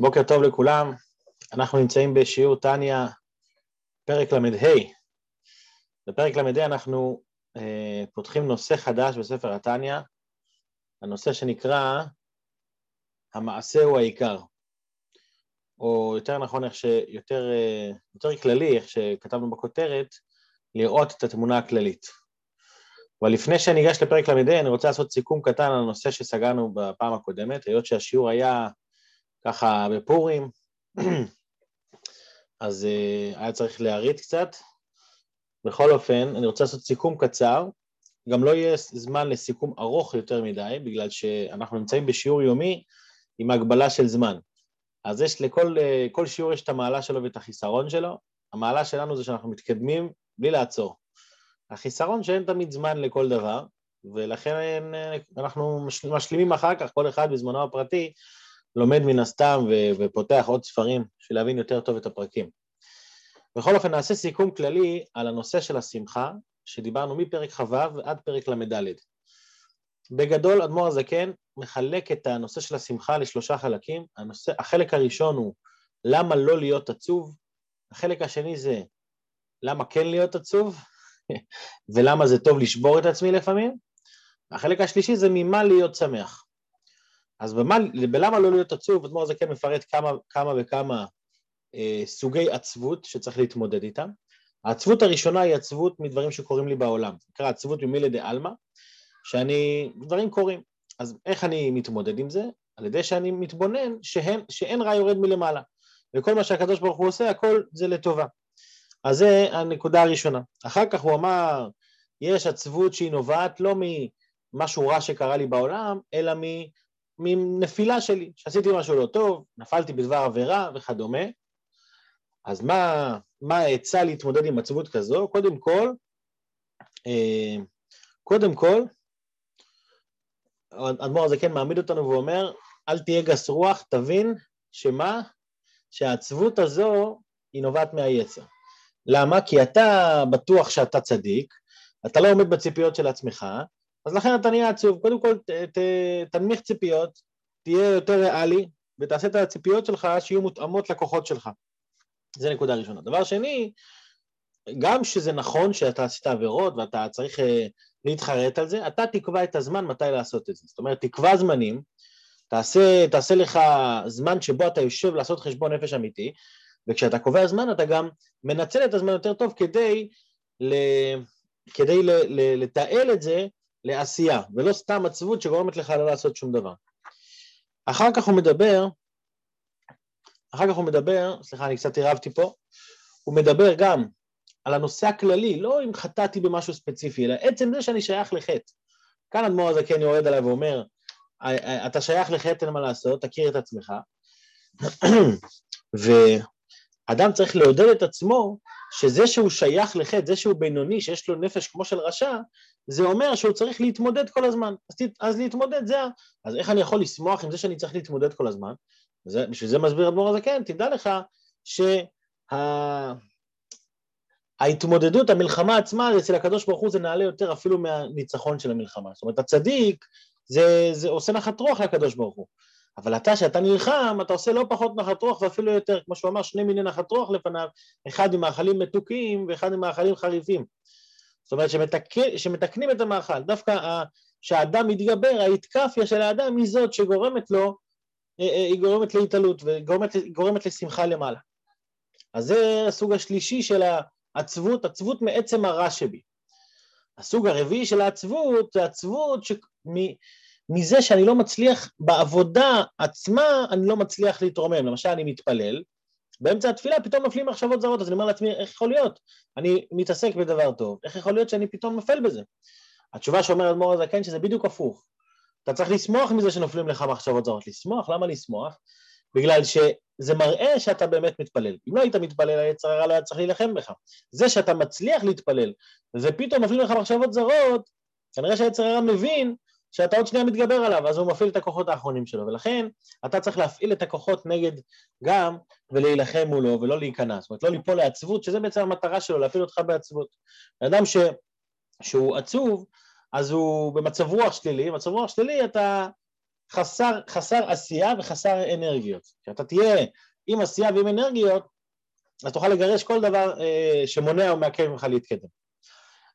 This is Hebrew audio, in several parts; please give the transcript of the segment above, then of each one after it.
בוקר טוב לכולם, אנחנו נמצאים בשיעור טניה, פרק ל"ה. בפרק ל"ה אנחנו אה, פותחים נושא חדש בספר הטניה, הנושא שנקרא המעשה הוא העיקר, או יותר נכון, איך שיותר אה, יותר כללי, איך שכתבנו בכותרת, לראות את התמונה הכללית. אבל לפני שאני אגש לפרק ל"ה, אני רוצה לעשות סיכום קטן על הנושא שסגרנו בפעם הקודמת, היות שהשיעור היה ככה בפורים, אז uh, היה צריך להריץ קצת. בכל אופן, אני רוצה לעשות סיכום קצר, גם לא יהיה זמן לסיכום ארוך יותר מדי, בגלל שאנחנו נמצאים בשיעור יומי עם הגבלה של זמן. אז יש לכל uh, שיעור יש את המעלה שלו ואת החיסרון שלו. המעלה שלנו זה שאנחנו מתקדמים בלי לעצור. החיסרון שאין תמיד זמן לכל דבר, ולכן אה, אנחנו משלימים אחר כך, כל אחד בזמנו הפרטי, לומד מן הסתם ו- ופותח עוד ספרים בשביל להבין יותר טוב את הפרקים. בכל אופן, נעשה סיכום כללי על הנושא של השמחה, שדיברנו מפרק כ"ו עד פרק ל"ד. בגדול, אדמו"ר הזקן מחלק את הנושא של השמחה לשלושה חלקים. הנושא, החלק הראשון הוא למה לא להיות עצוב, החלק השני זה למה כן להיות עצוב, ולמה זה טוב לשבור את עצמי לפעמים, החלק השלישי זה ממה להיות שמח. אז במה, בלמה לא להיות עצוב, אדמו"ר הזה כן מפרט כמה, כמה וכמה אה, סוגי עצבות שצריך להתמודד איתם. העצבות הראשונה היא עצבות מדברים שקורים לי בעולם, זה נקרא עצבות ממילי דה עלמא, שאני, דברים קורים. אז איך אני מתמודד עם זה? על ידי שאני מתבונן שאין, שאין רע יורד מלמעלה, וכל מה שהקדוש ברוך הוא עושה, הכל זה לטובה. אז זה הנקודה הראשונה. אחר כך הוא אמר, יש עצבות שהיא נובעת לא ממשהו רע שקרה לי בעולם, אלא מנפילה שלי, שעשיתי משהו לא טוב, נפלתי בדבר עבירה וכדומה. אז מה, מה העצה להתמודד עם עצבות כזו? קודם כל, אה, קודם כל, האדמו"ר הזה כן מעמיד אותנו ואומר, אל תהיה גס רוח, תבין שמה? שהעצבות הזו היא נובעת מהיצר. למה? כי אתה בטוח שאתה צדיק, אתה לא עומד בציפיות של עצמך, אז לכן אתה נהיה עצוב. קודם כל, ת, ת, תנמיך ציפיות, תהיה יותר ריאלי, ותעשה את הציפיות שלך שיהיו מותאמות לכוחות שלך. זה נקודה ראשונה. דבר שני, גם שזה נכון שאתה עשית עבירות ואתה צריך uh, להתחרט על זה, אתה תקבע את הזמן מתי לעשות את זה. זאת אומרת, תקבע זמנים, תעשה, תעשה לך זמן שבו אתה יושב לעשות חשבון נפש אמיתי, וכשאתה קובע זמן אתה גם מנצל את הזמן יותר טוב כדי, ל... כדי ל... ל... לתעל את זה לעשייה, ולא סתם עצבות שגורמת לך לא לעשות שום דבר. אחר כך הוא מדבר, אחר כך הוא מדבר, סליחה, אני קצת עירבתי פה, הוא מדבר גם על הנושא הכללי, לא אם חטאתי במשהו ספציפי, אלא עצם זה שאני שייך לחטא. כאן אדמו"ר הזה כן יורד עליי ואומר, אתה שייך לחטא, אין מה לעשות, תכיר את עצמך. ואדם צריך לעודד את עצמו שזה שהוא שייך לחטא, זה שהוא בינוני, שיש לו נפש כמו של רשע, זה אומר שהוא צריך להתמודד כל הזמן. אז, אז להתמודד זה ה... אז איך אני יכול לשמוח עם זה שאני צריך להתמודד כל הזמן? וזה, בשביל זה מסביר אדמו"ר הזה, כן, תדע לך שההתמודדות, שה... המלחמה עצמה, אצל הקדוש ברוך הוא זה נעלה יותר אפילו מהניצחון של המלחמה. זאת אומרת, הצדיק, זה, זה עושה נחת רוח לקדוש ברוך הוא. אבל אתה, שאתה נלחם, אתה עושה לא פחות נחת רוח ואפילו יותר, כמו שהוא אמר, שני מיני נחת רוח לפניו, אחד עם מאכלים מתוקים ואחד עם מאכלים חריפים. זאת אומרת שמתק... שמתקנים את המאכל, דווקא כשהאדם מתגבר, ההתקפיה של האדם היא זאת שגורמת לו, אה, אה, היא גורמת להתעלות וגורמת לשמחה למעלה. אז זה הסוג השלישי של העצבות, עצבות מעצם הרע שבי. הסוג הרביעי של העצבות זה עצבות מזה שאני לא מצליח, בעבודה עצמה אני לא מצליח להתרומם. למשל, אני מתפלל, באמצע התפילה פתאום נופלים מחשבות זרות, אז אני אומר לעצמי, איך יכול להיות? אני מתעסק בדבר טוב, איך יכול להיות שאני פתאום נופל בזה? התשובה שאומר אדמו"ר הזקן שזה בדיוק הפוך. אתה צריך לשמוח מזה שנופלים לך מחשבות זרות. לשמוח? למה לשמוח? בגלל שזה מראה שאתה באמת מתפלל. אם לא היית מתפלל, היצר הרע לא היה צריך להילחם בך. זה שאתה מצליח להתפלל, ופתאום נופלים לך מחשבות זרות, כנראה שהיצר הרע מבין שאתה עוד שנייה מתגבר עליו, אז הוא מפעיל את הכוחות האחרונים שלו, ולכן אתה צריך להפעיל את הכוחות נגד גם ולהילחם מולו ולא להיכנע, זאת אומרת לא ליפול לעצבות, שזה בעצם המטרה שלו, להפעיל אותך בעצבות. אדם ש... שהוא עצוב, אז הוא במצב רוח שלילי, במצב רוח שלילי אתה, חסר, חסר עשייה וחסר אנרגיות. כשאתה תהיה עם עשייה ועם אנרגיות, אז תוכל לגרש כל דבר אה, שמונע או מעכב ממך להתקדם.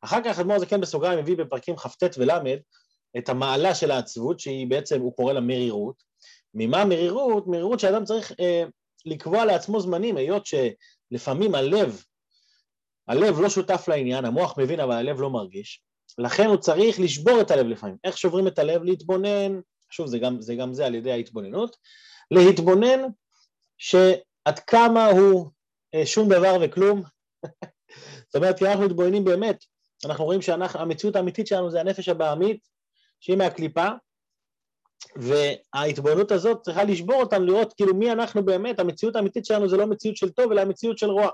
אחר כך אדמו"ר זקן בסוגריים מביא בפרקים כ"ט ול' את המעלה של העצבות, שהיא בעצם, הוא קורא לה מרירות. ממה מרירות? מרירות שאדם צריך אה, לקבוע לעצמו זמנים, היות שלפעמים הלב, הלב לא שותף לעניין, המוח מבין אבל הלב לא מרגיש, לכן הוא צריך לשבור את הלב לפעמים. איך שוברים את הלב? להתבונן, שוב זה גם זה, גם זה על ידי ההתבוננות, להתבונן שעד כמה הוא אה, שום דבר וכלום, זאת אומרת כי אנחנו מתבוננים באמת, אנחנו רואים שהמציאות האמיתית שלנו זה הנפש הבעמית שהיא מהקליפה, וההתבוננות הזאת צריכה לשבור אותנו, לראות כאילו מי אנחנו באמת, המציאות האמיתית שלנו זה לא מציאות של טוב, אלא המציאות של רוע.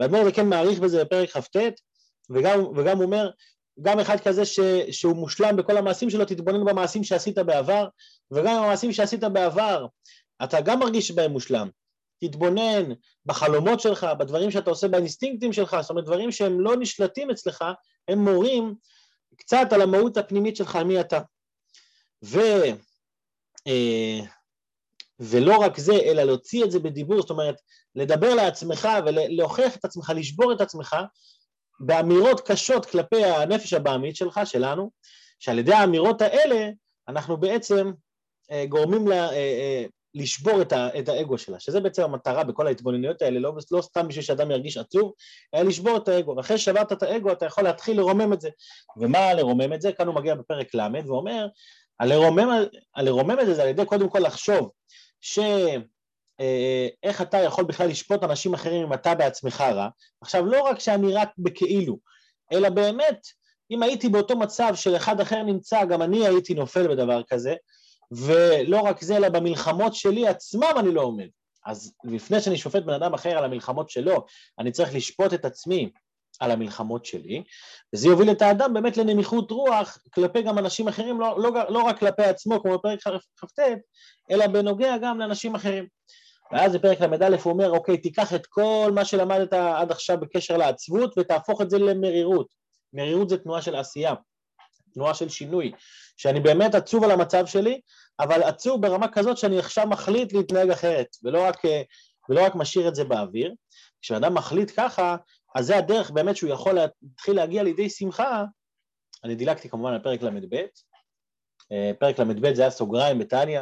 והאדמו"ר כן מעריך בזה בפרק כ"ט, וגם, וגם אומר, גם אחד כזה ש, שהוא מושלם בכל המעשים שלו, תתבונן במעשים שעשית בעבר, וגם במעשים שעשית בעבר, אתה גם מרגיש בהם מושלם. תתבונן בחלומות שלך, בדברים שאתה עושה באינסטינקטים שלך, זאת אומרת דברים שהם לא נשלטים אצלך, הם מורים קצת על המהות הפנימית שלך, מי אתה. ו, אה, ולא רק זה, אלא להוציא את זה בדיבור, זאת אומרת, לדבר לעצמך ולהוכיח את עצמך, לשבור את עצמך באמירות קשות כלפי הנפש הבעמית שלך, שלנו, שעל ידי האמירות האלה אנחנו בעצם אה, גורמים לה, אה, לשבור את, ה, את האגו שלה, שזה בעצם המטרה בכל ההתבוננויות האלה, לא, לא סתם בשביל שאדם ירגיש עצוב, אלא לשבור את האגו, ואחרי ששברת את האגו אתה יכול להתחיל לרומם את זה. ומה לרומם את זה? כאן הוא מגיע בפרק ל' ואומר, הלרומם, הלרומם את זה זה על ידי קודם כל לחשוב ש... אה, אתה יכול בכלל לשפוט אנשים אחרים אם אתה בעצמך רע. עכשיו, לא רק שאני רק בכאילו, אלא באמת, אם הייתי באותו מצב שאחד אחר נמצא, גם אני הייתי נופל בדבר כזה, ולא רק זה, אלא במלחמות שלי עצמם אני לא עומד. אז לפני שאני שופט בן אדם אחר על המלחמות שלו, אני צריך לשפוט את עצמי על המלחמות שלי, וזה יוביל את האדם באמת לנמיכות רוח כלפי גם אנשים אחרים, לא, לא, לא רק כלפי עצמו כמו בפרק כ"ט, אלא בנוגע גם לאנשים אחרים. ואז בפרק ל"א הוא אומר, אוקיי, תיקח את כל מה שלמדת עד עכשיו בקשר לעצבות ותהפוך את זה למרירות. מרירות זה תנועה של עשייה, תנועה של שינוי, שאני באמת עצוב על המצב שלי, אבל עצוב ברמה כזאת שאני עכשיו מחליט להתנהג אחרת, ולא רק, ולא רק משאיר את זה באוויר. כשאדם מחליט ככה, אז זה הדרך באמת שהוא יכול להתחיל להגיע לידי שמחה. אני דילגתי כמובן על פרק ל"ב, אה, פרק ל"ב זה היה סוגריים בתניא,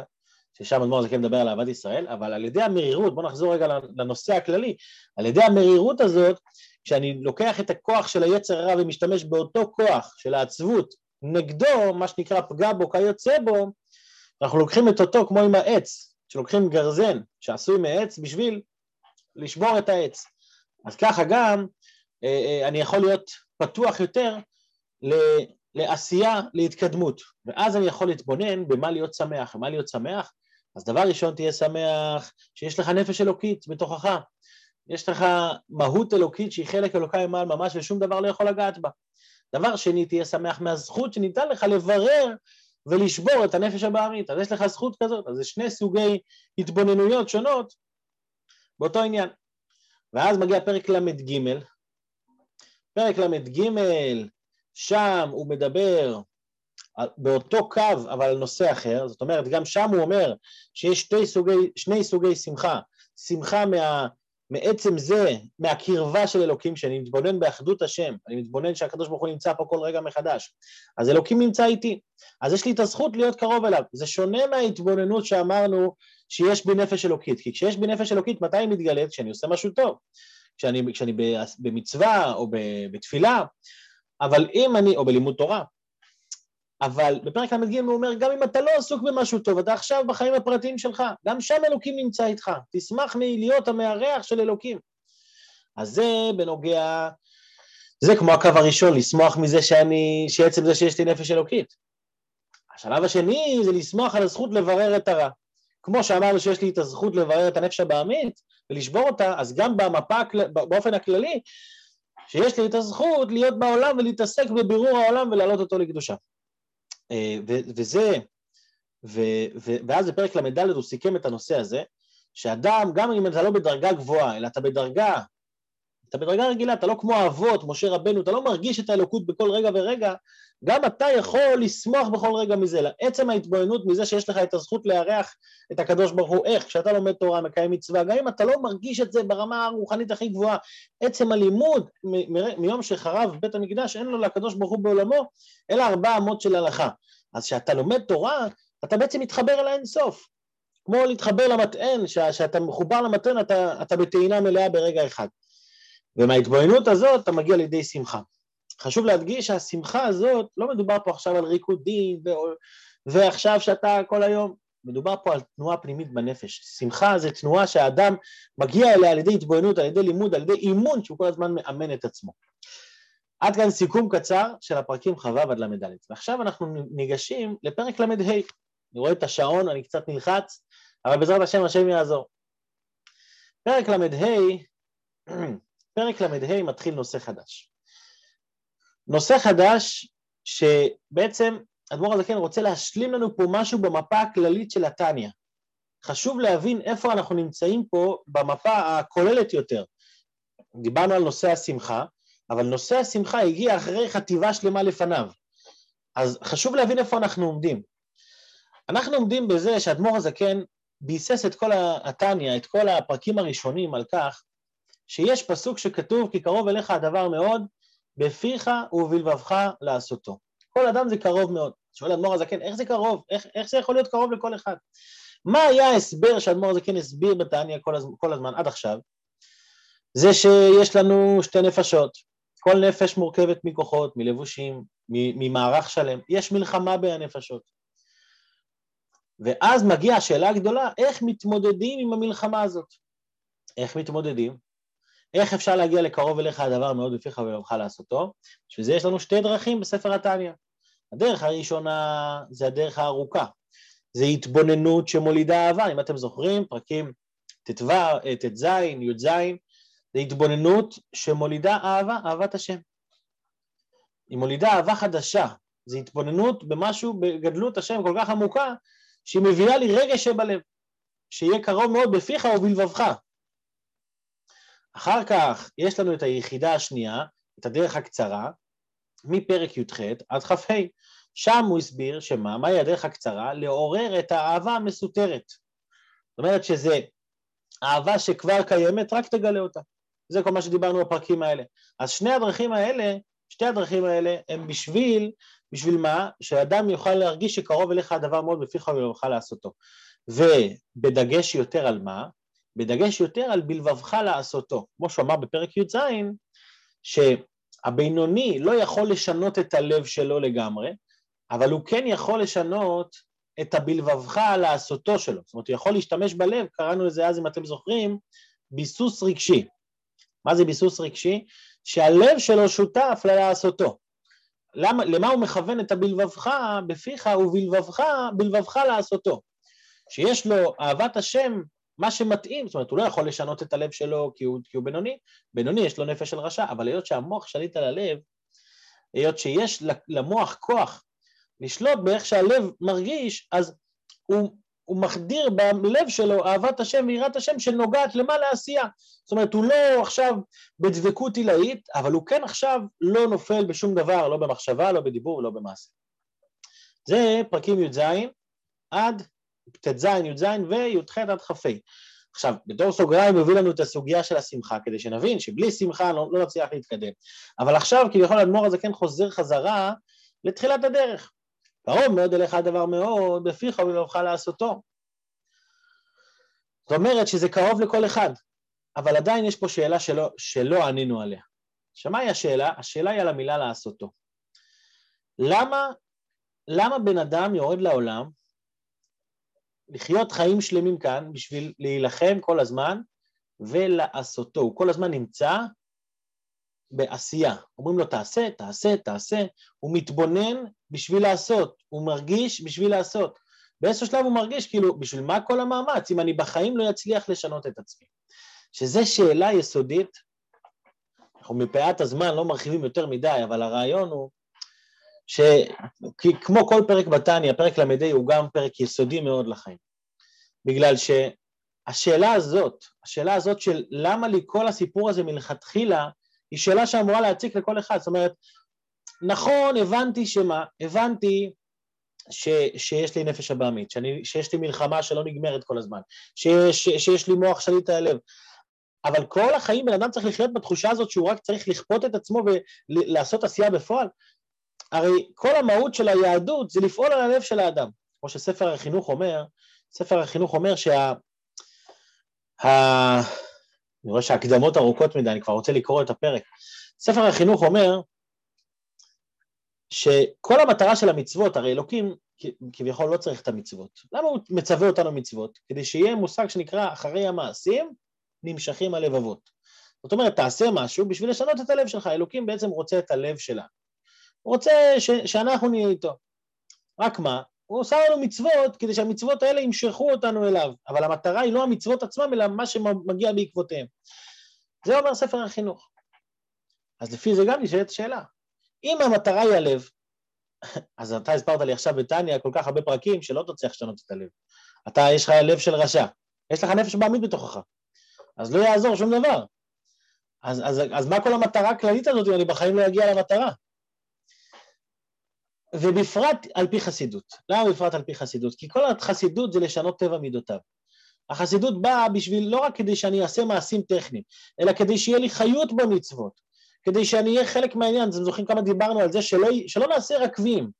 ששם אדמו"ר הזקן מדבר על אהבת ישראל, אבל על ידי המרירות, בואו נחזור רגע לנושא הכללי, על ידי המרירות הזאת, כשאני לוקח את הכוח של היצר הרע ומשתמש באותו כוח של העצבות נגדו, מה שנקרא פגע בו כיוצא בו, אנחנו לוקחים את אותו כמו עם העץ, שלוקחים גרזן שעשוי מעץ בשביל לשבור את העץ. אז ככה גם אה, אה, אני יכול להיות פתוח יותר לעשייה, להתקדמות, ואז אני יכול להתבונן במה להיות שמח. ומה להיות שמח? אז דבר ראשון תהיה שמח שיש לך נפש אלוקית בתוכך, יש לך מהות אלוקית שהיא חלק אלוקאי מעל ממש ושום דבר לא יכול לגעת בה. דבר שני, תהיה שמח מהזכות שניתן לך לברר ולשבור את הנפש הבעמית, אז יש לך זכות כזאת, אז זה שני סוגי התבוננויות שונות באותו עניין. ואז מגיע פרק ל"ג, פרק ל"ג, שם הוא מדבר באותו קו אבל על נושא אחר, זאת אומרת גם שם הוא אומר שיש שני סוגי, שני סוגי שמחה, שמחה מה, מעצם זה, מהקרבה של אלוקים, שאני מתבונן באחדות השם, אני מתבונן שהקדוש ברוך הוא נמצא פה כל רגע מחדש, אז אלוקים נמצא איתי, אז יש לי את הזכות להיות קרוב אליו, זה שונה מההתבוננות שאמרנו שיש בי נפש אלוקית, כי כשיש בי נפש אלוקית מתי היא מתגלית? כשאני עושה משהו טוב, כשאני, כשאני במצווה או בתפילה, אבל אם אני, או בלימוד תורה, אבל בפרק ל"ג הוא אומר, גם אם אתה לא עסוק במשהו טוב, אתה עכשיו בחיים הפרטיים שלך, גם שם אלוקים נמצא איתך, תשמח מלהיות המארח של אלוקים. אז זה בנוגע, זה כמו הקו הראשון, לשמוח מזה שאני, שעצם זה שיש לי נפש אלוקית. השלב השני זה לשמוח על הזכות לברר את הרע. כמו שאמרנו שיש לי את הזכות לברר את הנפש הבעמית ולשבור אותה, אז גם במפה, באופן הכללי, שיש לי את הזכות להיות בעולם ולהתעסק בבירור העולם ולהעלות אותו לקדושה. אה, וזה, ואז בפרק ל"ד הוא סיכם את הנושא הזה, שאדם, גם אם אתה לא בדרגה גבוהה, אלא אתה בדרגה אתה בדרגה רגילה, אתה לא כמו האבות, משה רבנו, אתה לא מרגיש את האלוקות בכל רגע ורגע, גם אתה יכול לשמוח בכל רגע מזה. עצם ההתבוננות מזה שיש לך את הזכות לארח את הקדוש ברוך הוא, איך? כשאתה לומד תורה, מקיים מצווה, גם אם אתה לא מרגיש את זה ברמה הרוחנית הכי גבוהה, עצם הלימוד, מיום שחרב בית המקדש, אין לו לקדוש ברוך הוא בעולמו, אלא ארבע אמות של הלכה. אז כשאתה לומד תורה, אתה בעצם מתחבר אל האינסוף. כמו להתחבר למטען, שאתה מחובר למטען, אתה, אתה בטעינה מלאה ברגע אחד. ומההתבוננות הזאת אתה מגיע לידי שמחה. חשוב להדגיש שהשמחה הזאת, לא מדובר פה עכשיו על ריקודים ו... ועכשיו שאתה כל היום, מדובר פה על תנועה פנימית בנפש. שמחה זה תנועה שהאדם מגיע אליה על ידי התבוננות, על ידי לימוד, על ידי אימון שהוא כל הזמן מאמן את עצמו. עד כאן סיכום קצר של הפרקים כ"ו עד ל"ד. ועכשיו אנחנו ניגשים לפרק ל"ה. אני רואה את השעון, אני קצת נלחץ, אבל בעזרת השם השם יעזור. פרק ל"ה, פרק ל"ה מתחיל נושא חדש. נושא חדש שבעצם אדמו"ר הזקן רוצה להשלים לנו פה משהו במפה הכללית של התניא. חשוב להבין איפה אנחנו נמצאים פה במפה הכוללת יותר. דיברנו על נושא השמחה, אבל נושא השמחה הגיע אחרי חטיבה שלמה לפניו. אז חשוב להבין איפה אנחנו עומדים. אנחנו עומדים בזה שאדמו"ר הזקן ביסס את כל התניא, את כל הפרקים הראשונים על כך שיש פסוק שכתוב כי קרוב אליך הדבר מאוד, בפיך ובלבבך לעשותו. כל אדם זה קרוב מאוד. שואל אדמו"ר הזקן, איך זה קרוב? איך, איך זה יכול להיות קרוב לכל אחד? מה היה ההסבר שאדמו"ר הזקן הסביר בתניא כל, כל הזמן עד עכשיו? זה שיש לנו שתי נפשות. כל נפש מורכבת מכוחות, מלבושים, ממערך שלם. יש מלחמה בין הנפשות. ואז מגיעה השאלה הגדולה, איך מתמודדים עם המלחמה הזאת? איך מתמודדים? איך אפשר להגיע לקרוב אליך הדבר מאוד בפיך ולבבך לעשותו? בשביל זה יש לנו שתי דרכים בספר התניא. הדרך הראשונה זה הדרך הארוכה. זה התבוננות שמולידה אהבה, אם אתם זוכרים, פרקים ט"ו, ט"ז, י"ז, זה התבוננות שמולידה אהבה, אהבת השם. היא מולידה אהבה חדשה, זה התבוננות במשהו, בגדלות השם כל כך עמוקה, שהיא מביאה לי רגש שבלב, שיהיה קרוב מאוד בפיך ובלבבך. אחר כך יש לנו את היחידה השנייה, את הדרך הקצרה, מפרק י"ח עד כ"ה. שם הוא הסביר שמה, מהי הדרך הקצרה? לעורר את האהבה המסותרת. זאת אומרת שזה אהבה שכבר קיימת, רק תגלה אותה. זה כל מה שדיברנו בפרקים האלה. אז שני הדרכים האלה, שתי הדרכים האלה הם בשביל, בשביל מה? שאדם יוכל להרגיש שקרוב אליך הדבר מאוד בפיך ולבבך לעשותו. ובדגש יותר על מה? בדגש יותר על בלבבך לעשותו. כמו שהוא אמר בפרק י"ז, שהבינוני לא יכול לשנות את הלב שלו לגמרי, אבל הוא כן יכול לשנות את הבלבבך לעשותו שלו. זאת אומרת, הוא יכול להשתמש בלב, קראנו לזה אז, אם אתם זוכרים, ביסוס רגשי. מה זה ביסוס רגשי? שהלב שלו שותף ללעשותו. למה, למה הוא מכוון את הבלבבך בפיך ובלבבך, בלבבך לעשותו? שיש לו אהבת השם, מה שמתאים, זאת אומרת, הוא לא יכול לשנות את הלב שלו כי הוא, כי הוא בינוני, בינוני יש לו נפש של רשע, אבל היות שהמוח שליט על הלב, היות שיש למוח כוח לשלוט באיך שהלב מרגיש, אז הוא הוא מחדיר בלב שלו אהבת השם ויראת השם שנוגעת למה לעשייה. זאת אומרת, הוא לא עכשיו בדבקות עילאית, אבל הוא כן עכשיו לא נופל בשום דבר, לא במחשבה, לא בדיבור, לא במעשה. זה פרקים י"ז עד ט"ז, י"ז וי"ח עד כ"ה. עכשיו, בתור סוגריים הוא הביא לנו את הסוגיה של השמחה, כדי שנבין שבלי שמחה לא, לא נצליח להתקדם. אבל עכשיו כביכול האדמו"ר הזה כן חוזר חזרה לתחילת הדרך. קרוב מאוד אליך הדבר מאוד, בפיך ולבבך לעשותו. זאת אומרת שזה קרוב לכל אחד, אבל עדיין יש פה שאלה שלא, שלא ענינו עליה. שמהי השאלה? השאלה היא על המילה לעשותו. למה, למה בן אדם יורד לעולם לחיות חיים שלמים כאן בשביל להילחם כל הזמן ולעשותו? הוא כל הזמן נמצא בעשייה. אומרים לו תעשה, תעשה, תעשה, הוא מתבונן בשביל לעשות, הוא מרגיש בשביל לעשות. באיזשהו שלב הוא מרגיש כאילו, בשביל מה כל המאמץ אם אני בחיים לא אצליח לשנות את עצמי? שזו שאלה יסודית, אנחנו מפאת הזמן לא מרחיבים יותר מדי, אבל הרעיון הוא שכמו כל פרק בתניא, פרק ל"ה הוא גם פרק יסודי מאוד לחיים. בגלל השאלה הזאת, השאלה הזאת של למה לי כל הסיפור הזה מלכתחילה, היא שאלה שאמורה להציק לכל אחד. זאת אומרת, נכון, הבנתי שמה? הבנתי ש, שיש לי נפש הבעמית, שאני, שיש לי מלחמה שלא נגמרת כל הזמן, שיש, שיש לי מוח שליט על הלב, אבל כל החיים בן אדם צריך לחיות בתחושה הזאת שהוא רק צריך לכפות את עצמו ולעשות עשייה בפועל. הרי כל המהות של היהדות זה לפעול על הלב של האדם. כמו שספר החינוך אומר, ספר החינוך אומר שה... ה... אני רואה שההקדמות ארוכות מדי, אני כבר רוצה לקרוא את הפרק. ספר החינוך אומר שכל המטרה של המצוות, הרי אלוקים כביכול לא צריך את המצוות. למה הוא מצווה אותנו מצוות? כדי שיהיה מושג שנקרא אחרי המעשים נמשכים הלבבות. זאת אומרת, תעשה משהו בשביל לשנות את הלב שלך. אלוקים בעצם רוצה את הלב שלנו. הוא רוצה ש- שאנחנו נהיה איתו. רק מה? הוא עושה לנו מצוות כדי שהמצוות האלה ימשכו אותנו אליו, אבל המטרה היא לא המצוות עצמם, אלא מה שמגיע בעקבותיהם. זה אומר ספר החינוך. אז לפי זה גם נשאלת השאלה. אם המטרה היא הלב, אז אתה הסברת לי עכשיו בטניה כל כך הרבה פרקים שלא תצליח לשנות את הלב. אתה, יש לך לב של רשע, יש לך נפש בעמית בתוכך, אז לא יעזור שום דבר. אז, אז, אז מה כל המטרה הכללית הזאת אם אני בחיים לא אגיע למטרה? ובפרט על פי חסידות. למה בפרט על פי חסידות? כי כל החסידות זה לשנות טבע מידותיו. החסידות באה בשביל, לא רק כדי שאני אעשה מעשים טכניים, אלא כדי שיהיה לי חיות במצוות, כדי שאני אהיה חלק מהעניין, אתם זוכרים כמה דיברנו על זה, שלא, שלא נעשה רקבים,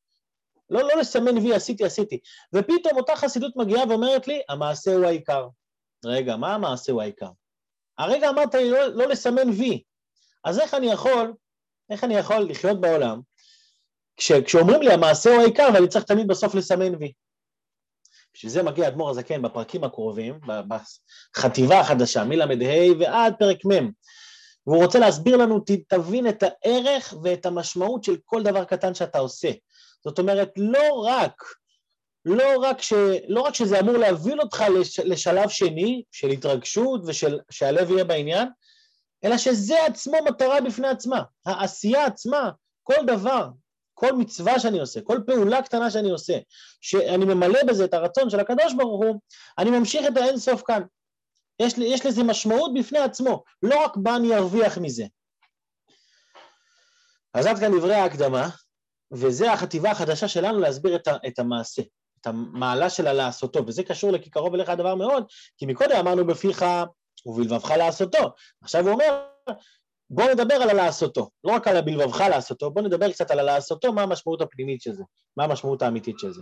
לא, לא לסמן וי, עשיתי, עשיתי. ופתאום אותה חסידות מגיעה ואומרת לי, המעשה הוא העיקר. רגע, מה המעשה הוא העיקר? הרגע אמרת לי לא, לא לסמן וי, אז איך אני יכול, איך אני יכול לחיות בעולם כש, כשאומרים לי המעשה הוא העיקר ואני צריך תמיד בסוף לסמן וי. בשביל זה מגיע אדמו"ר הזקן בפרקים הקרובים, בחטיבה החדשה, מל"ה ועד פרק מ', והוא רוצה להסביר לנו, תבין את הערך ואת המשמעות של כל דבר קטן שאתה עושה. זאת אומרת, לא רק, לא רק, ש, לא רק שזה אמור להוביל אותך לש, לשלב שני של התרגשות ושהלב יהיה בעניין, אלא שזה עצמו מטרה בפני עצמה. העשייה עצמה, כל דבר, כל מצווה שאני עושה, כל פעולה קטנה שאני עושה, שאני ממלא בזה את הרצון של הקדוש ברוך הוא, אני ממשיך את האין סוף כאן. יש, יש לזה משמעות בפני עצמו, לא רק מה אני ארוויח מזה. אז עד כאן דברי ההקדמה, וזה החטיבה החדשה שלנו להסביר את, ה, את המעשה, את המעלה של הלעשותו, וזה קשור לכי אליך הדבר מאוד, כי מקודם אמרנו בפיך ובלבבך לעשותו. עכשיו הוא אומר, בואו נדבר על הלעשותו, לא רק על הבלבבך לעשותו, בואו נדבר קצת על הלעשותו, מה המשמעות הפנימית של זה, מה המשמעות האמיתית של זה.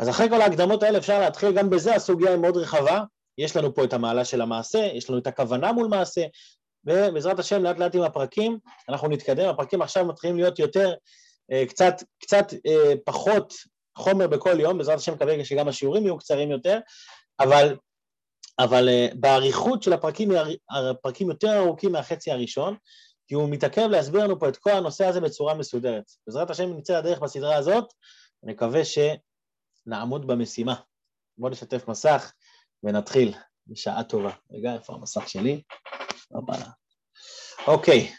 אז אחרי כל ההקדמות האלה אפשר להתחיל, גם בזה הסוגיה היא מאוד רחבה, יש לנו פה את המעלה של המעשה, יש לנו את הכוונה מול מעשה, ובעזרת השם לאט לאט עם הפרקים אנחנו נתקדם, הפרקים עכשיו מתחילים להיות יותר, אה, קצת, קצת אה, פחות חומר בכל יום, בעזרת השם מקווה שגם השיעורים יהיו קצרים יותר, אבל אבל uh, באריכות של הפרקים, הפרקים יותר ארוכים מהחצי הראשון, כי הוא מתעכב להסביר לנו פה את כל הנושא הזה בצורה מסודרת. בעזרת השם נצא לדרך בסדרה הזאת, ונקווה שנעמוד במשימה. בואו נשתף מסך ונתחיל, בשעה טובה. רגע, איפה המסך שלי? אוקיי.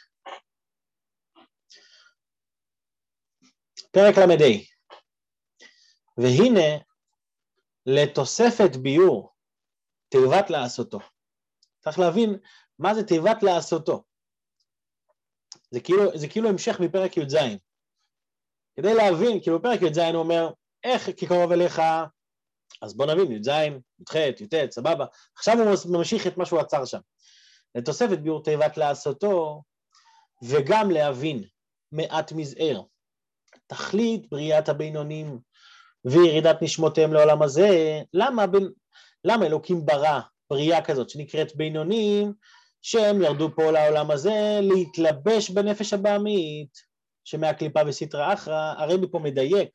פרק ל"ה והנה לתוספת ביור תיבת לעשותו. צריך להבין מה זה תיבת לעשותו. זה כאילו, זה כאילו המשך מפרק י"ז. כדי להבין, כאילו בפרק י"ז הוא אומר, איך כי קרוב אליך, אז בוא נבין, י"ז, י"ח, י"ט, סבבה. עכשיו הוא ממשיך את מה שהוא עצר שם. לתוספת ביור תיבת לעשותו, וגם להבין מעט מזער. תכלית בריאת הבינונים וירידת נשמותיהם לעולם הזה, למה למה אלוקים ברא בריאה כזאת שנקראת בינונים, שהם ירדו פה לעולם הזה להתלבש בנפש הבעמית, שמהקליפה וסטרא אחרא, הרבי פה מדייק,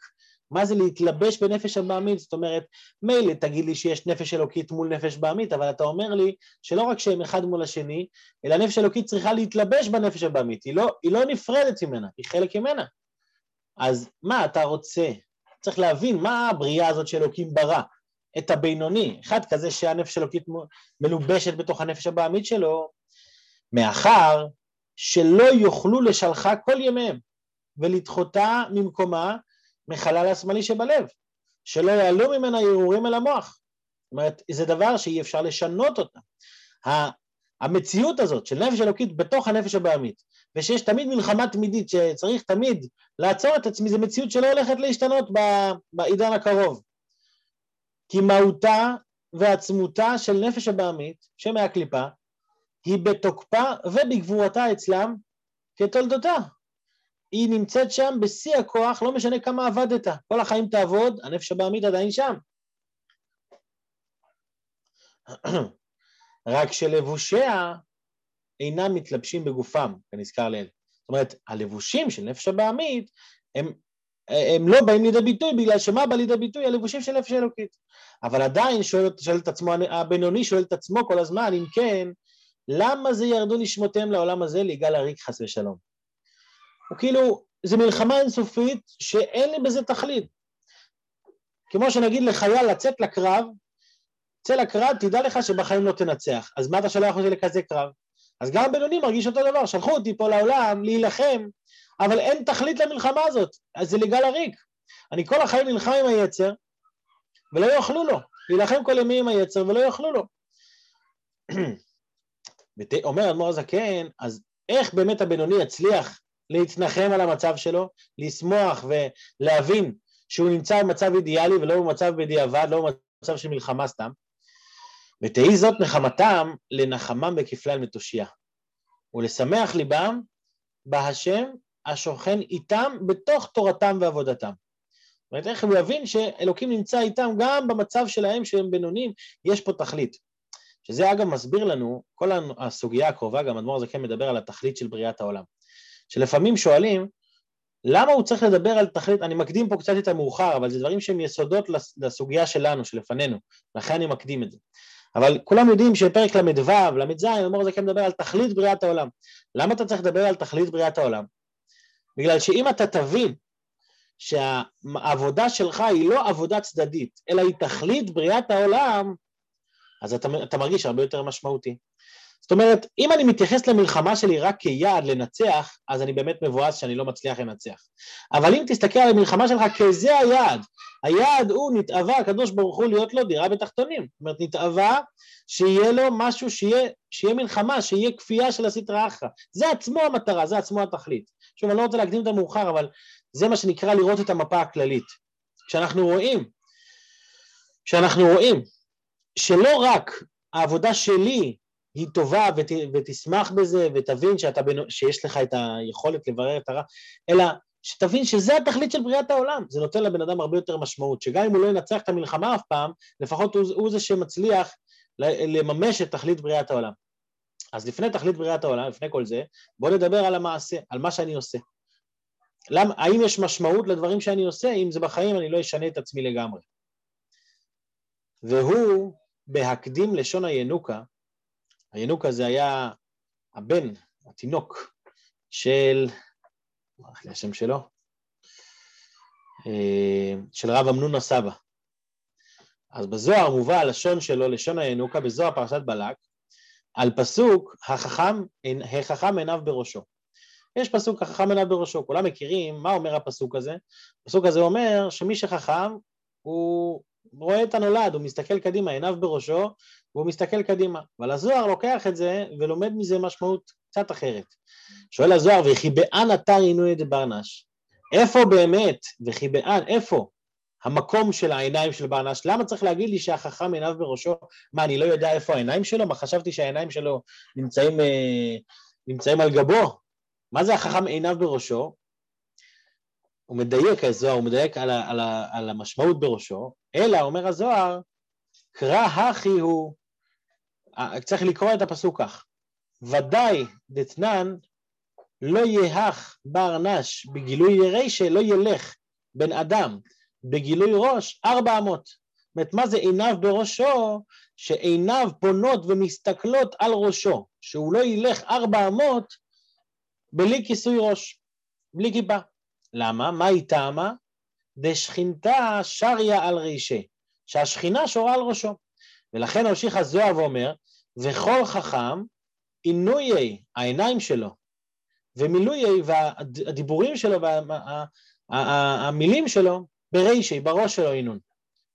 מה זה להתלבש בנפש הבעמית? זאת אומרת, מילא תגיד לי שיש נפש אלוקית מול נפש בעמית, אבל אתה אומר לי שלא רק שהם אחד מול השני, אלא נפש אלוקית צריכה להתלבש בנפש הבעמית, היא לא, היא לא נפרדת ממנה, היא חלק ממנה. אז מה אתה רוצה? צריך להבין מה הבריאה הזאת שאלוקים ברא. את הבינוני, אחד כזה שהנפש אלוקית מלובשת בתוך הנפש הבעמית שלו, מאחר שלא יוכלו לשלחה כל ימיהם ולדחותה ממקומה מחלל השמאלי שבלב, שלא יעלו ממנה הרהורים אל המוח, אומרת, זה דבר שאי אפשר לשנות אותה. המציאות הזאת של נפש אלוקית בתוך הנפש הבעמית, ושיש תמיד מלחמה תמידית, שצריך תמיד לעצור את עצמי, זו מציאות שלא הולכת להשתנות בעידן הקרוב. כי מהותה ועצמותה של נפש הבעמית, שם מהקליפה, היא בתוקפה ובגבורתה אצלם כתולדותה. היא נמצאת שם בשיא הכוח, לא משנה כמה עבדת. כל החיים תעבוד, הנפש הבעמית עדיין שם. רק שלבושיה אינם מתלבשים בגופם, כנזכר לעיל. זאת אומרת, הלבושים של נפש הבעמית הם, הם לא באים לידי ביטוי, בגלל שמה בא לידי ביטוי? הלבושים של נפש אלוקית. אבל עדיין שואל, שואל את עצמו, הבינוני שואל את עצמו כל הזמן, אם כן, למה זה ירדו נשמותיהם לעולם הזה ליגאל הריק חס ושלום? הוא כאילו, זו מלחמה אינסופית שאין לי בזה תכלית. כמו שנגיד לחייל לצאת לקרב, צא לקרב, תדע לך שבחיים לא תנצח. אז מה אתה שולח אותי לכזה קרב? אז גם בינוני מרגיש אותו דבר, שלחו אותי פה לעולם להילחם, אבל אין תכלית למלחמה הזאת, אז זה לגל הריק. אני כל החיים נלחם עם היצר, ולא יאכלו לו, להילחם כל ימי עם היצר ולא יאכלו לו. אומר אדמו"ר הזקן, אז איך באמת הבינוני יצליח להתנחם על המצב שלו, לשמוח ולהבין שהוא נמצא במצב אידיאלי ולא במצב בדיעבד, לא במצב של מלחמה סתם, ותהי זאת נחמתם לנחמם בכפלי על מתושייה, ולשמח ליבם בהשם השוכן איתם בתוך תורתם ועבודתם. זאת אומרת, איך הוא יבין שאלוקים נמצא איתם גם במצב שלהם שהם בינונים, יש פה תכלית. שזה אגב מסביר לנו, כל הסוגיה הקרובה, גם אדמו"ר הזקן מדבר על התכלית של בריאת העולם. שלפעמים שואלים, למה הוא צריך לדבר על תכלית, אני מקדים פה קצת את המאוחר, אבל זה דברים שהם יסודות לסוגיה שלנו, שלפנינו, לכן אני מקדים את זה. אבל כולם יודעים שפרק ל"ו, ל"ז, אדמו"ר הזקן מדבר על תכלית בריאת העולם. למה אתה צריך לדבר על תכלית בריאת העולם? בגלל שאם אתה תבין שהעבודה שלך היא לא עבודה צדדית, אלא היא תכלית בריאת העולם, אז אתה, אתה מרגיש הרבה יותר משמעותי. זאת אומרת, אם אני מתייחס למלחמה שלי רק כיעד לנצח, אז אני באמת מבואס שאני לא מצליח לנצח. אבל אם תסתכל על המלחמה שלך כזה היעד, היעד הוא נתאווה הקדוש ברוך הוא להיות לו דירה בתחתונים. זאת אומרת, נתאווה שיהיה לו משהו, שיהיה, שיהיה מלחמה, שיהיה כפייה של הסטרא אחרא. זה עצמו המטרה, זה עצמו התכלית. שוב, אני לא רוצה להקדים את המאוחר, אבל זה מה שנקרא לראות את המפה הכללית. כשאנחנו רואים, כשאנחנו רואים שלא רק העבודה שלי היא טובה ות, ותשמח בזה ותבין שאתה, שיש לך את היכולת לברר את הרע, אלא שתבין שזה התכלית של בריאת העולם, זה נותן לבן אדם הרבה יותר משמעות, שגם אם הוא לא ינצח את המלחמה אף פעם, לפחות הוא, הוא זה שמצליח לממש את תכלית בריאת העולם. אז לפני תכלית בריאת העולם, לפני כל זה, בואו נדבר על המעשה, על מה שאני עושה. למ, האם יש משמעות לדברים שאני עושה, אם זה בחיים אני לא אשנה את עצמי לגמרי. והוא, בהקדים לשון הינוקה, הינוקה זה היה הבן, התינוק, של, מה לי השם שלו? אה, של רב אמנון הסבא. אז בזוהר מובא הלשון שלו, לשון הינוקה, בזוהר פרשת בלק, על פסוק, החכם, החכם עיניו בראשו. יש פסוק, החכם עיניו בראשו, כולם מכירים, מה אומר הפסוק הזה? הפסוק הזה אומר שמי שחכם, הוא רואה את הנולד, הוא מסתכל קדימה, עיניו בראשו, והוא מסתכל קדימה. אבל הזוהר לוקח את זה ולומד מזה משמעות קצת אחרת. שואל הזוהר, וכי באן אתר עינוי דברנש? איפה באמת, וכי באן, איפה המקום של העיניים של ברנש? למה צריך להגיד לי שהחכם עיניו בראשו? מה, אני לא יודע איפה העיניים שלו? מה, חשבתי שהעיניים שלו נמצאים, אה, נמצאים על גבו? מה זה החכם עיניו בראשו? הוא מדייק, הזוהר, הוא מדייק על, ה, על, ה, על המשמעות בראשו, אלא, אומר הזוהר, קרא הכי הוא, צריך לקרוא את הפסוק כך, ודאי דתנן לא יהך בר נש בגילוי ירי שלא ילך בן אדם בגילוי ראש ארבע אמות. זאת אומרת, מה זה עיניו בראשו? שעיניו פונות ומסתכלות על ראשו, שהוא לא ילך ארבע אמות בלי כיסוי ראש, בלי כיפה. למה? מה היא טעמה? דשכינתה שריה על רישי, שהשכינה שורה על ראשו. ולכן ממשיך הזוהר ואומר, וכל חכם עינויי, העיניים שלו, ומילויי והדיבורים שלו והמילים שלו ברישי, בראש שלו עינון.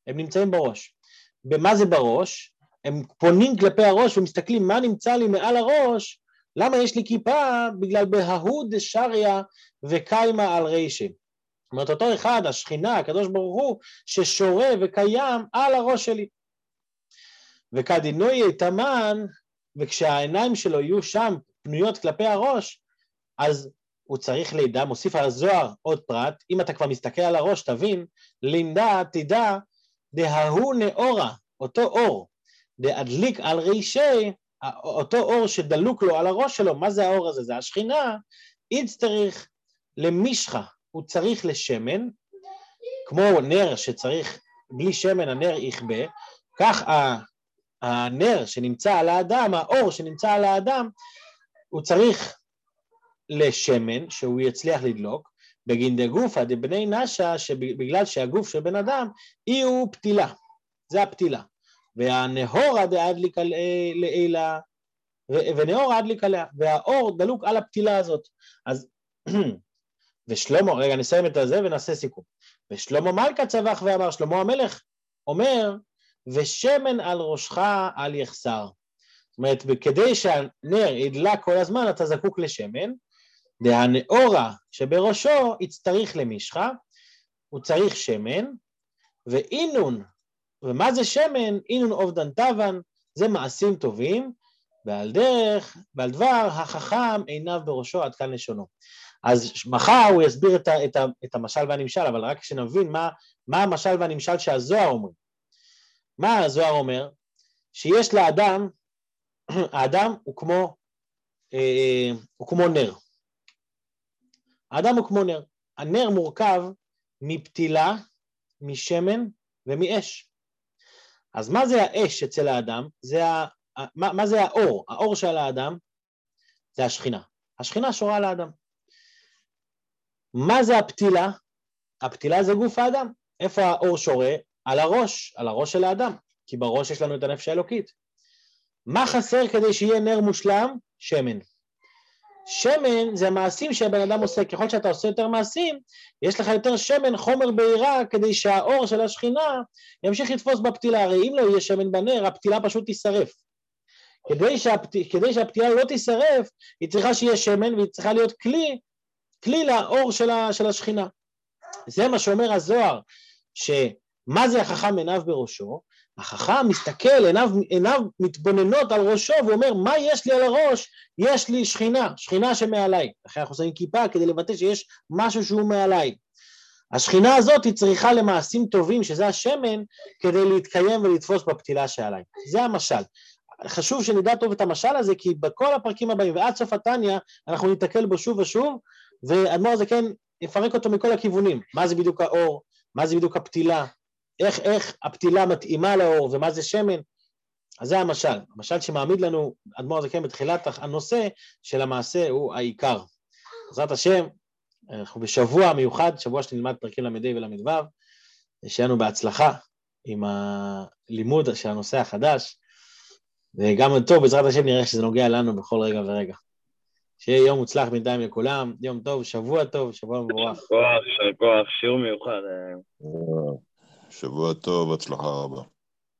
הם נמצאים בראש. במה זה בראש, הם פונים כלפי הראש ומסתכלים מה נמצא לי מעל הראש, למה יש לי כיפה? בגלל בההוא דשריה וקיימה על רישי. זאת אומרת, אותו אחד, השכינה, הקדוש ברוך הוא, ששורה וקיים על הראש שלי. וכדינוי תמן, וכשהעיניים שלו יהיו שם פנויות כלפי הראש, אז הוא צריך לידע, מוסיף על הזוהר עוד פרט, אם אתה כבר מסתכל על הראש, תבין, לימדה, תדע, דההוא נאורה, אותו אור, דהדליק על רישי, אותו אור שדלוק לו על הראש שלו, מה זה האור הזה? זה השכינה, איץ צריך למשחה, הוא צריך לשמן, כמו נר שצריך, בלי שמן הנר יכבה, כך הנר שנמצא על האדם, האור שנמצא על האדם, הוא צריך לשמן, שהוא יצליח לדלוק, בגין דגופא דבני נשה, שבגלל שהגוף של בן אדם היא הוא פתילה, זה הפתילה. והנהורה דאדליק לעילה, ונאור אדליק עליה, והאור דלוק על הפתילה הזאת. אז, ושלמה, רגע נסיים את הזה ונעשה סיכום. ושלמה מלכה צבח ואמר, שלמה המלך אומר, ושמן על ראשך אל יחסר. זאת אומרת, כדי שהנר ידלק כל הזמן, אתה זקוק לשמן, והנאורה שבראשו יצטריך למשחה, הוא צריך שמן, ואינון, ומה זה שמן? אינון עובדן טבן, זה מעשים טובים, ועל דרך, ועל דבר, החכם עיניו בראשו עד כאן לשונו. אז מחר הוא יסביר את, ה, את, ה, את המשל והנמשל, אבל רק שנבין מה, מה המשל והנמשל שהזוהר אומר. מה הזוהר אומר? שיש לאדם, האדם הוא כמו, אה, הוא כמו נר. האדם הוא כמו נר. הנר מורכב מפתילה, משמן ומאש. אז מה זה האש אצל האדם? זה ה... מה, מה זה האור? האור של האדם זה השכינה. השכינה שורה על האדם. מה זה הפתילה? הפתילה זה גוף האדם. איפה האור שורה? על הראש, על הראש של האדם, כי בראש יש לנו את הנפש האלוקית. מה חסר כדי שיהיה נר מושלם? שמן. שמן זה המעשים שהבן אדם עושה, ככל שאתה עושה יותר מעשים, יש לך יותר שמן, חומר בעירה, כדי שהאור של השכינה ימשיך לתפוס בפתילה, הרי אם לא יהיה שמן בנר, הפתילה פשוט תישרף. כדי, שהפת... כדי שהפתילה לא תישרף, היא צריכה שיהיה שמן והיא צריכה להיות כלי, כלי לאור של, ה... של השכינה. זה מה שאומר הזוהר, שמה זה החכם עיניו בראשו? החכם מסתכל, עיניו, עיניו מתבוננות על ראשו ואומר, מה יש לי על הראש? יש לי שכינה, שכינה שמעליי. לכן אנחנו שמים כיפה כדי לבטא שיש משהו שהוא מעליי. השכינה הזאת היא צריכה למעשים טובים, שזה השמן, כדי להתקיים ולתפוס בפתילה שעליי. זה המשל. חשוב שנדע טוב את המשל הזה, כי בכל הפרקים הבאים ועד סוף התניא אנחנו ניתקל בו שוב ושוב, ואדמו"ר הזה כן יפרק אותו מכל הכיוונים. מה זה בדיוק האור? מה זה בדיוק הפתילה? איך, איך הפתילה מתאימה לאור ומה זה שמן? אז זה המשל. המשל שמעמיד לנו אדמו"ר הזה כן בתחילת הנושא של המעשה הוא העיקר. בעזרת השם, אנחנו בשבוע מיוחד, שבוע שנלמד פרקים ל"ה ול"ו, שיהיה לנו בהצלחה עם הלימוד של הנושא החדש. וגם טוב, בעזרת השם נראה שזה נוגע לנו בכל רגע ורגע. שיהיה יום מוצלח בינתיים לכולם, יום טוב, שבוע טוב, שבוע מבורך. שבוע, שבוע, שיעור מיוחד. שבוע טוב, הצלחה רבה.